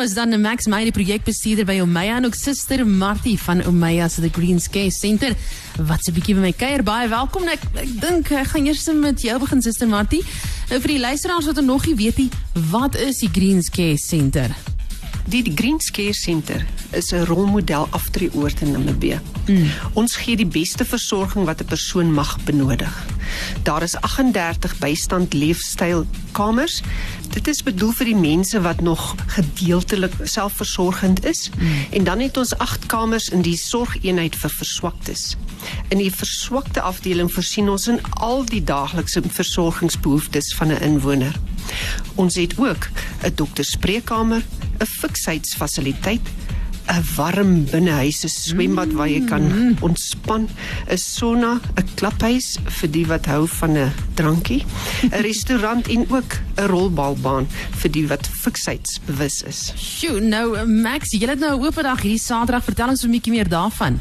is dan Max Meyer, die projekbestuurder by Omeya en ook suster Martie van Omeya se The Green Scare Center. Wat 'n bietjie by my kuier. Baie welkom. Ek ek dink ek gaan eers met jou begin suster Martie. Nou vir die luisteraars wat nog nie weet nie, wat is die Green Scare Center? Die, die Green Scare Center is 'n rolmodel aftreeoord in Namibië. Mm. Ons gee die beste versorging wat 'n persoon mag benodig. Daar is 38 bystand leefstylkamers. Dit is bedoel vir die mense wat nog gedeeltelik selfversorgend is mm. en dan het ons 8 kamers in die sorgeenheid vir verswaktes. In die verswakte afdeling voorsien ons in al die daaglikse versorgingsbehoeftes van 'n inwoner. Ons het ook 'n dokterspreekkamer, 'n fiksheidsfasiliteit, 'n warm binnehuise swembad waar jy kan ontspan, 'n sauna, 'n klaphuis vir die wat hou van 'n drankie, 'n restaurant en ook 'n rolbalbaan vir die wat fiksheidsbewus is. Sjoe, nou Max, jy het nou 'n oop dag hierdie Saterdag. Vertel ons 'n bietjie meer daarvan.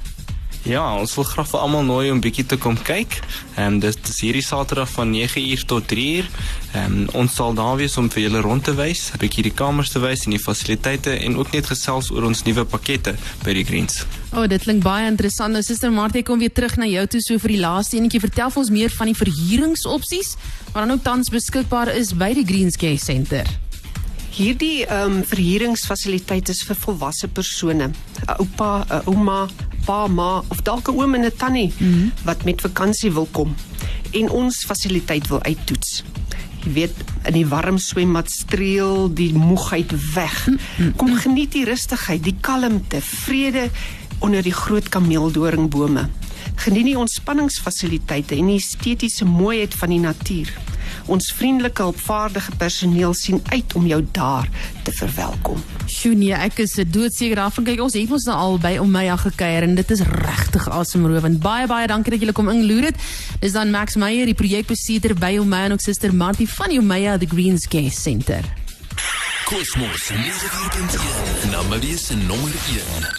Ja, ons wil graag vir almal nooi om bietjie te kom kyk. Ehm um, dit is hierdie Saterdag van 9uur tot 3uur. Ehm um, ons sal daar wees om vir julle rond te wys, 'n bietjie die kamers te wys en die fasiliteite en ook net gesels oor ons nuwe pakkette by die Greens. O, oh, dit klink baie interessant. Nou Suster Martie kom weer terug na jou toe so vir die laaste enetjie. Vertel vir ons meer van die verhuuringsopsies wat dan ook tans beskikbaar is by die Greenscare Center. Hierdie ehm um, verhuuringsfasiliteit is vir volwasse persone, 'n oupa, 'n ouma, pa, ma of dalk 'n oom en 'n tannie mm -hmm. wat met vakansie wil kom en ons fasiliteit wil uittoets. Jy weet, in die warm swembad streel die moegheid weg. Kom geniet die rustigheid, die kalmte, vrede onder die groot kameeldoringbome. Geniet die ontspanningsfasiliteite en die estetiese mooiheid van die natuur. Ons vriendelike hulpvaardige personeel sien uit om jou daar te verwelkom. Sjoe nee, ek is doodseker daarvan. Kyk, ons het ons nou al by om my gekuier en dit is regtig asemrowend. Baie baie dankie dat julle kom inloer het. Dis dan Max Meyer, die projekbestuurder by Omaya en ook suster Martie van Omaya the Greens Care Center. Kosmos 94.1 Namabiese nommer 1